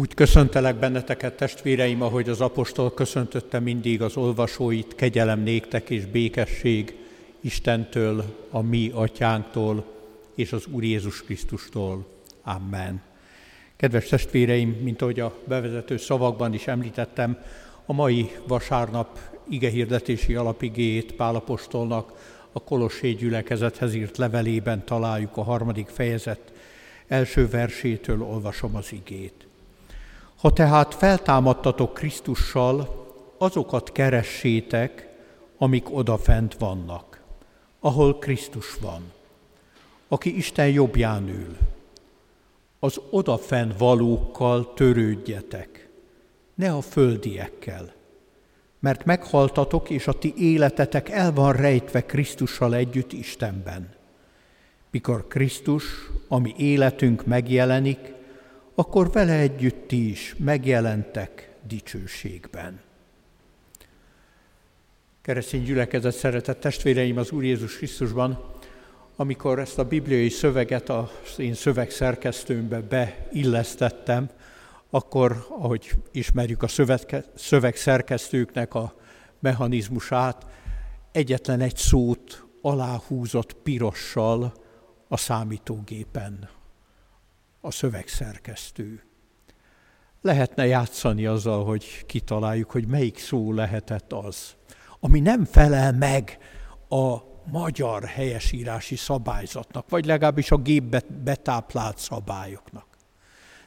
Úgy köszöntelek benneteket, testvéreim, ahogy az apostol köszöntötte mindig az olvasóit, kegyelem néktek és békesség Istentől, a mi atyánktól és az Úr Jézus Krisztustól. Amen. Kedves testvéreim, mint ahogy a bevezető szavakban is említettem, a mai vasárnap igehirdetési alapigéjét Pálapostolnak a Kolossé gyülekezethez írt levelében találjuk a harmadik fejezet első versétől olvasom az igét. Ha tehát feltámadtatok Krisztussal, azokat keressétek, amik odafent vannak, ahol Krisztus van, aki Isten jobbján ül. Az odafent valókkal törődjetek, ne a földiekkel, mert meghaltatok, és a ti életetek el van rejtve Krisztussal együtt Istenben. Mikor Krisztus, ami életünk megjelenik, akkor vele együtt is megjelentek dicsőségben. Keresztény gyülekezet szeretett testvéreim az Úr Jézus Krisztusban, amikor ezt a bibliai szöveget az én szövegszerkesztőmbe beillesztettem, akkor, ahogy ismerjük a szövegszerkesztőknek a mechanizmusát, egyetlen egy szót aláhúzott pirossal a számítógépen a szövegszerkesztő. Lehetne játszani azzal, hogy kitaláljuk, hogy melyik szó lehetett az, ami nem felel meg a magyar helyesírási szabályzatnak, vagy legalábbis a gépbe betáplált szabályoknak.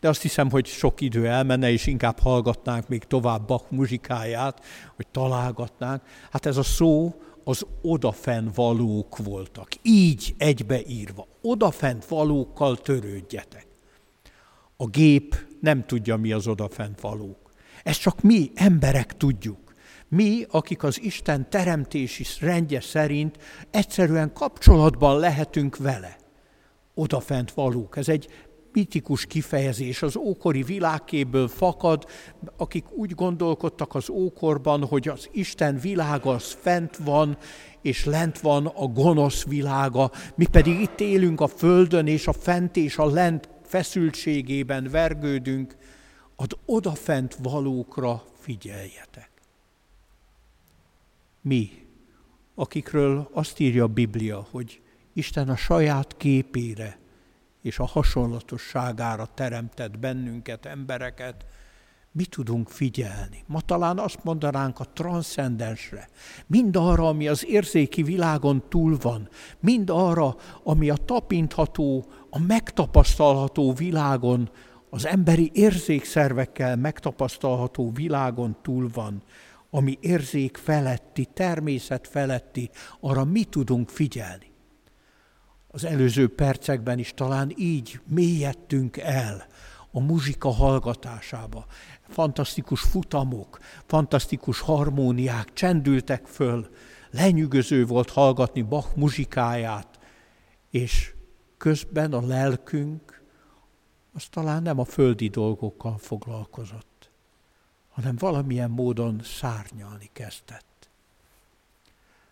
De azt hiszem, hogy sok idő elmenne, és inkább hallgatnánk még tovább Bach muzsikáját, hogy találgatnánk. Hát ez a szó az odafent valók voltak. Így egybeírva. Odafent valókkal törődjetek. A gép nem tudja, mi az odafent valók. Ezt csak mi, emberek tudjuk. Mi, akik az Isten teremtési rendje szerint egyszerűen kapcsolatban lehetünk vele. Odafent valók. Ez egy mitikus kifejezés, az ókori világképből fakad, akik úgy gondolkodtak az ókorban, hogy az Isten világa az fent van, és lent van a gonosz világa, mi pedig itt élünk a földön, és a fent és a lent feszültségében vergődünk, ad odafent valókra figyeljetek. Mi, akikről azt írja a Biblia, hogy Isten a saját képére és a hasonlatosságára teremtett bennünket, embereket, mi tudunk figyelni. Ma talán azt mondanánk a transzcendensre, mind arra, ami az érzéki világon túl van, mind arra, ami a tapintható, a megtapasztalható világon, az emberi érzékszervekkel megtapasztalható világon túl van, ami érzék feletti, természet feletti, arra mi tudunk figyelni. Az előző percekben is talán így mélyedtünk el a muzsika hallgatásába. Fantasztikus futamok, fantasztikus harmóniák csendültek föl, lenyűgöző volt hallgatni Bach muzsikáját, és közben a lelkünk az talán nem a földi dolgokkal foglalkozott, hanem valamilyen módon szárnyalni kezdett.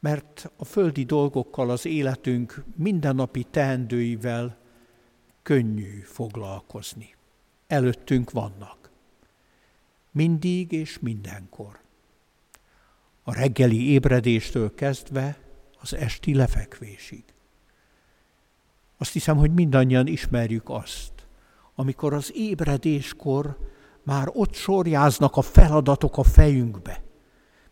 Mert a földi dolgokkal az életünk mindennapi teendőivel könnyű foglalkozni. Előttünk vannak. Mindig és mindenkor. A reggeli ébredéstől kezdve az esti lefekvésig. Azt hiszem, hogy mindannyian ismerjük azt, amikor az ébredéskor már ott sorjáznak a feladatok a fejünkbe.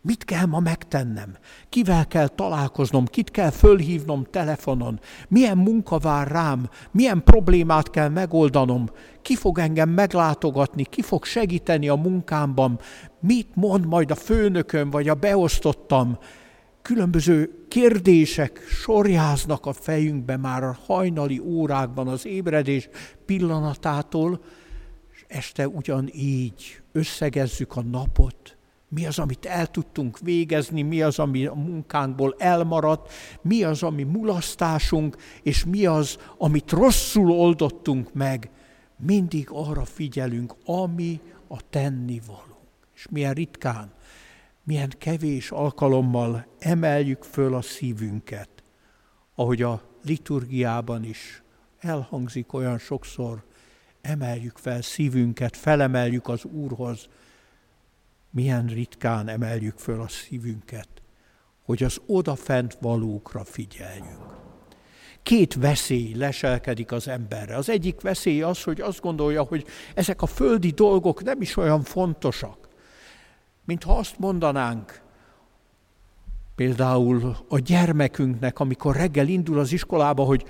Mit kell ma megtennem? Kivel kell találkoznom? Kit kell fölhívnom telefonon? Milyen munka vár rám? Milyen problémát kell megoldanom? Ki fog engem meglátogatni? Ki fog segíteni a munkámban? Mit mond majd a főnököm vagy a beosztottam? különböző kérdések sorjáznak a fejünkbe már a hajnali órákban az ébredés pillanatától, és este ugyanígy összegezzük a napot, mi az, amit el tudtunk végezni, mi az, ami a munkánkból elmaradt, mi az, ami mulasztásunk, és mi az, amit rosszul oldottunk meg. Mindig arra figyelünk, ami a tennivaló. És milyen ritkán milyen kevés alkalommal emeljük föl a szívünket, ahogy a liturgiában is elhangzik olyan sokszor, emeljük fel szívünket, felemeljük az Úrhoz. Milyen ritkán emeljük föl a szívünket, hogy az odafent valókra figyeljünk. Két veszély leselkedik az emberre. Az egyik veszély az, hogy azt gondolja, hogy ezek a földi dolgok nem is olyan fontosak. Mintha azt mondanánk, például a gyermekünknek, amikor reggel indul az iskolába, hogy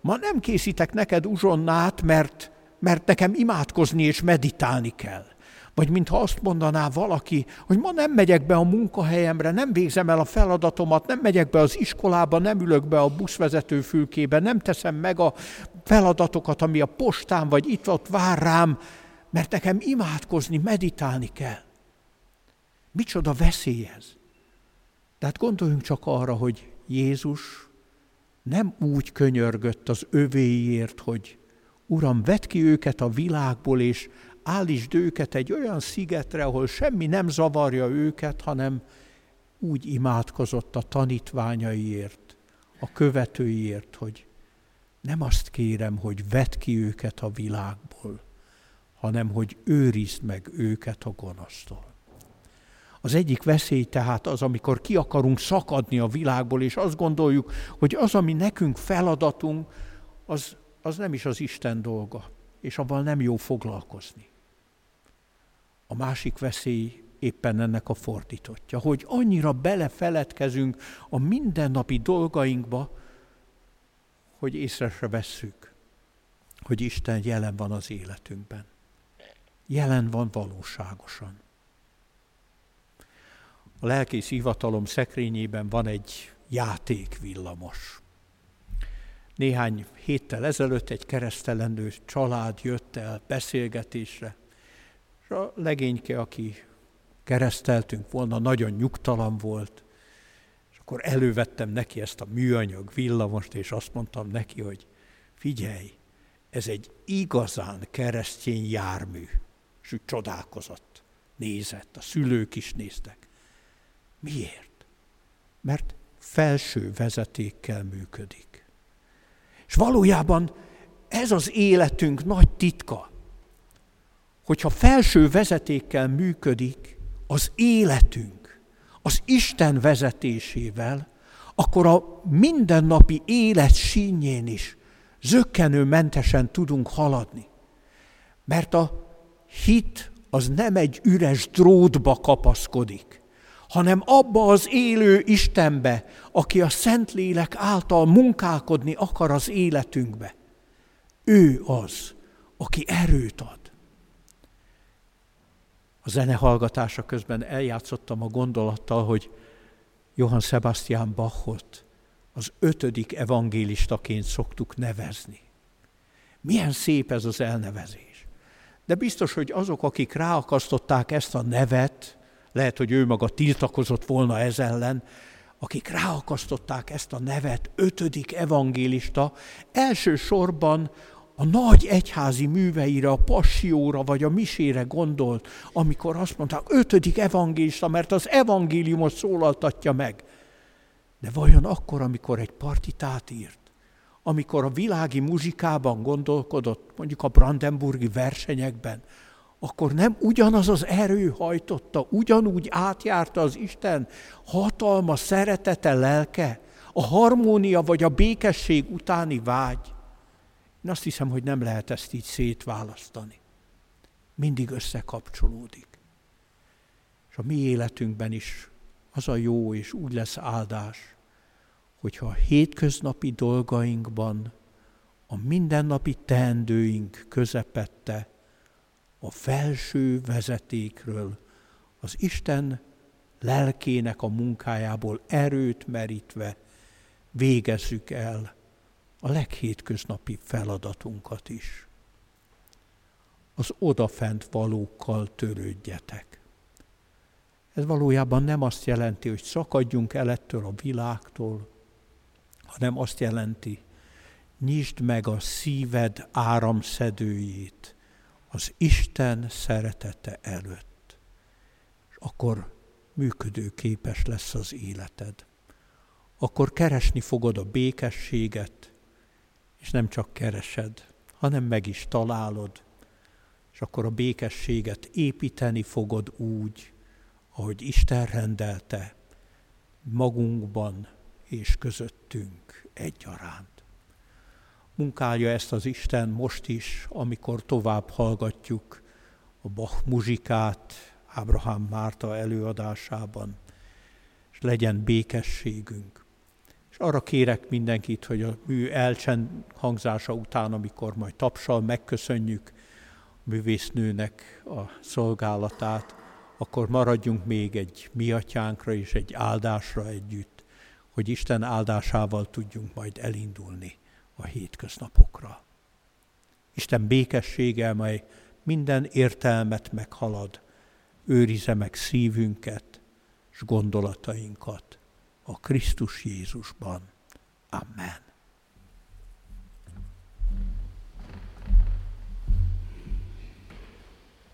ma nem készítek neked uzsonnát, mert, mert nekem imádkozni és meditálni kell. Vagy mintha azt mondaná valaki, hogy ma nem megyek be a munkahelyemre, nem végzem el a feladatomat, nem megyek be az iskolába, nem ülök be a buszvezető fülkébe, nem teszem meg a feladatokat, ami a postán vagy itt ott vár rám, mert nekem imádkozni, meditálni kell. Micsoda veszély ez. Tehát gondoljunk csak arra, hogy Jézus nem úgy könyörgött az övéért, hogy Uram, vedd ki őket a világból, és állítsd őket egy olyan szigetre, ahol semmi nem zavarja őket, hanem úgy imádkozott a tanítványaiért, a követőiért, hogy nem azt kérem, hogy vedd ki őket a világból, hanem hogy őrizd meg őket a gonosztól. Az egyik veszély tehát az, amikor ki akarunk szakadni a világból, és azt gondoljuk, hogy az, ami nekünk feladatunk, az, az nem is az Isten dolga, és abban nem jó foglalkozni. A másik veszély éppen ennek a fordítottja, hogy annyira belefeledkezünk a mindennapi dolgainkba, hogy észre se vesszük, hogy Isten jelen van az életünkben. Jelen van valóságosan. A lelkész hivatalom szekrényében van egy játékvillamos. Néhány héttel ezelőtt egy keresztelendő család jött el beszélgetésre, és a legényke, aki kereszteltünk volna, nagyon nyugtalan volt, és akkor elővettem neki ezt a műanyag villamost, és azt mondtam neki, hogy figyelj, ez egy igazán keresztény jármű. És úgy csodálkozott, nézett, a szülők is néztek. Miért? Mert felső vezetékkel működik. És valójában ez az életünk nagy titka, hogyha felső vezetékkel működik az életünk, az Isten vezetésével, akkor a mindennapi élet sínjén is zöggenőmentesen tudunk haladni. Mert a hit az nem egy üres drótba kapaszkodik, hanem abba az élő Istenbe, aki a Szentlélek által munkálkodni akar az életünkbe. Ő az, aki erőt ad. A zene hallgatása közben eljátszottam a gondolattal, hogy Johann Sebastian Bachot az ötödik evangélistaként szoktuk nevezni. Milyen szép ez az elnevezés. De biztos, hogy azok, akik ráakasztották ezt a nevet, lehet, hogy ő maga tiltakozott volna ez ellen, akik ráakasztották ezt a nevet, ötödik evangélista, elsősorban a nagy egyházi műveire, a passióra vagy a misére gondolt, amikor azt mondták, ötödik evangélista, mert az evangéliumot szólaltatja meg. De vajon akkor, amikor egy partitát írt, amikor a világi muzsikában gondolkodott, mondjuk a Brandenburgi versenyekben, akkor nem ugyanaz az erő hajtotta, ugyanúgy átjárta az Isten hatalma, szeretete, lelke, a harmónia vagy a békesség utáni vágy. Én azt hiszem, hogy nem lehet ezt így szétválasztani. Mindig összekapcsolódik. És a mi életünkben is az a jó és úgy lesz áldás, hogyha a hétköznapi dolgainkban, a mindennapi teendőink közepette a felső vezetékről, az Isten lelkének a munkájából erőt merítve végezzük el a leghétköznapi feladatunkat is. Az odafent valókkal törődjetek. Ez valójában nem azt jelenti, hogy szakadjunk el ettől a világtól, hanem azt jelenti, nyisd meg a szíved áramszedőjét, az Isten szeretete előtt. És akkor működőképes lesz az életed. Akkor keresni fogod a békességet, és nem csak keresed, hanem meg is találod, és akkor a békességet építeni fogod úgy, ahogy Isten rendelte, magunkban és közöttünk egyaránt. Munkálja ezt az Isten most is, amikor tovább hallgatjuk a Bach muzsikát Ábrahám Márta előadásában, és legyen békességünk. És arra kérek mindenkit, hogy a mű elcsend hangzása után, amikor majd tapsal megköszönjük a művésznőnek a szolgálatát, akkor maradjunk még egy mi atyánkra és egy áldásra együtt, hogy Isten áldásával tudjunk majd elindulni a hétköznapokra. Isten békessége, mely minden értelmet meghalad, őrize meg szívünket és gondolatainkat a Krisztus Jézusban. Amen.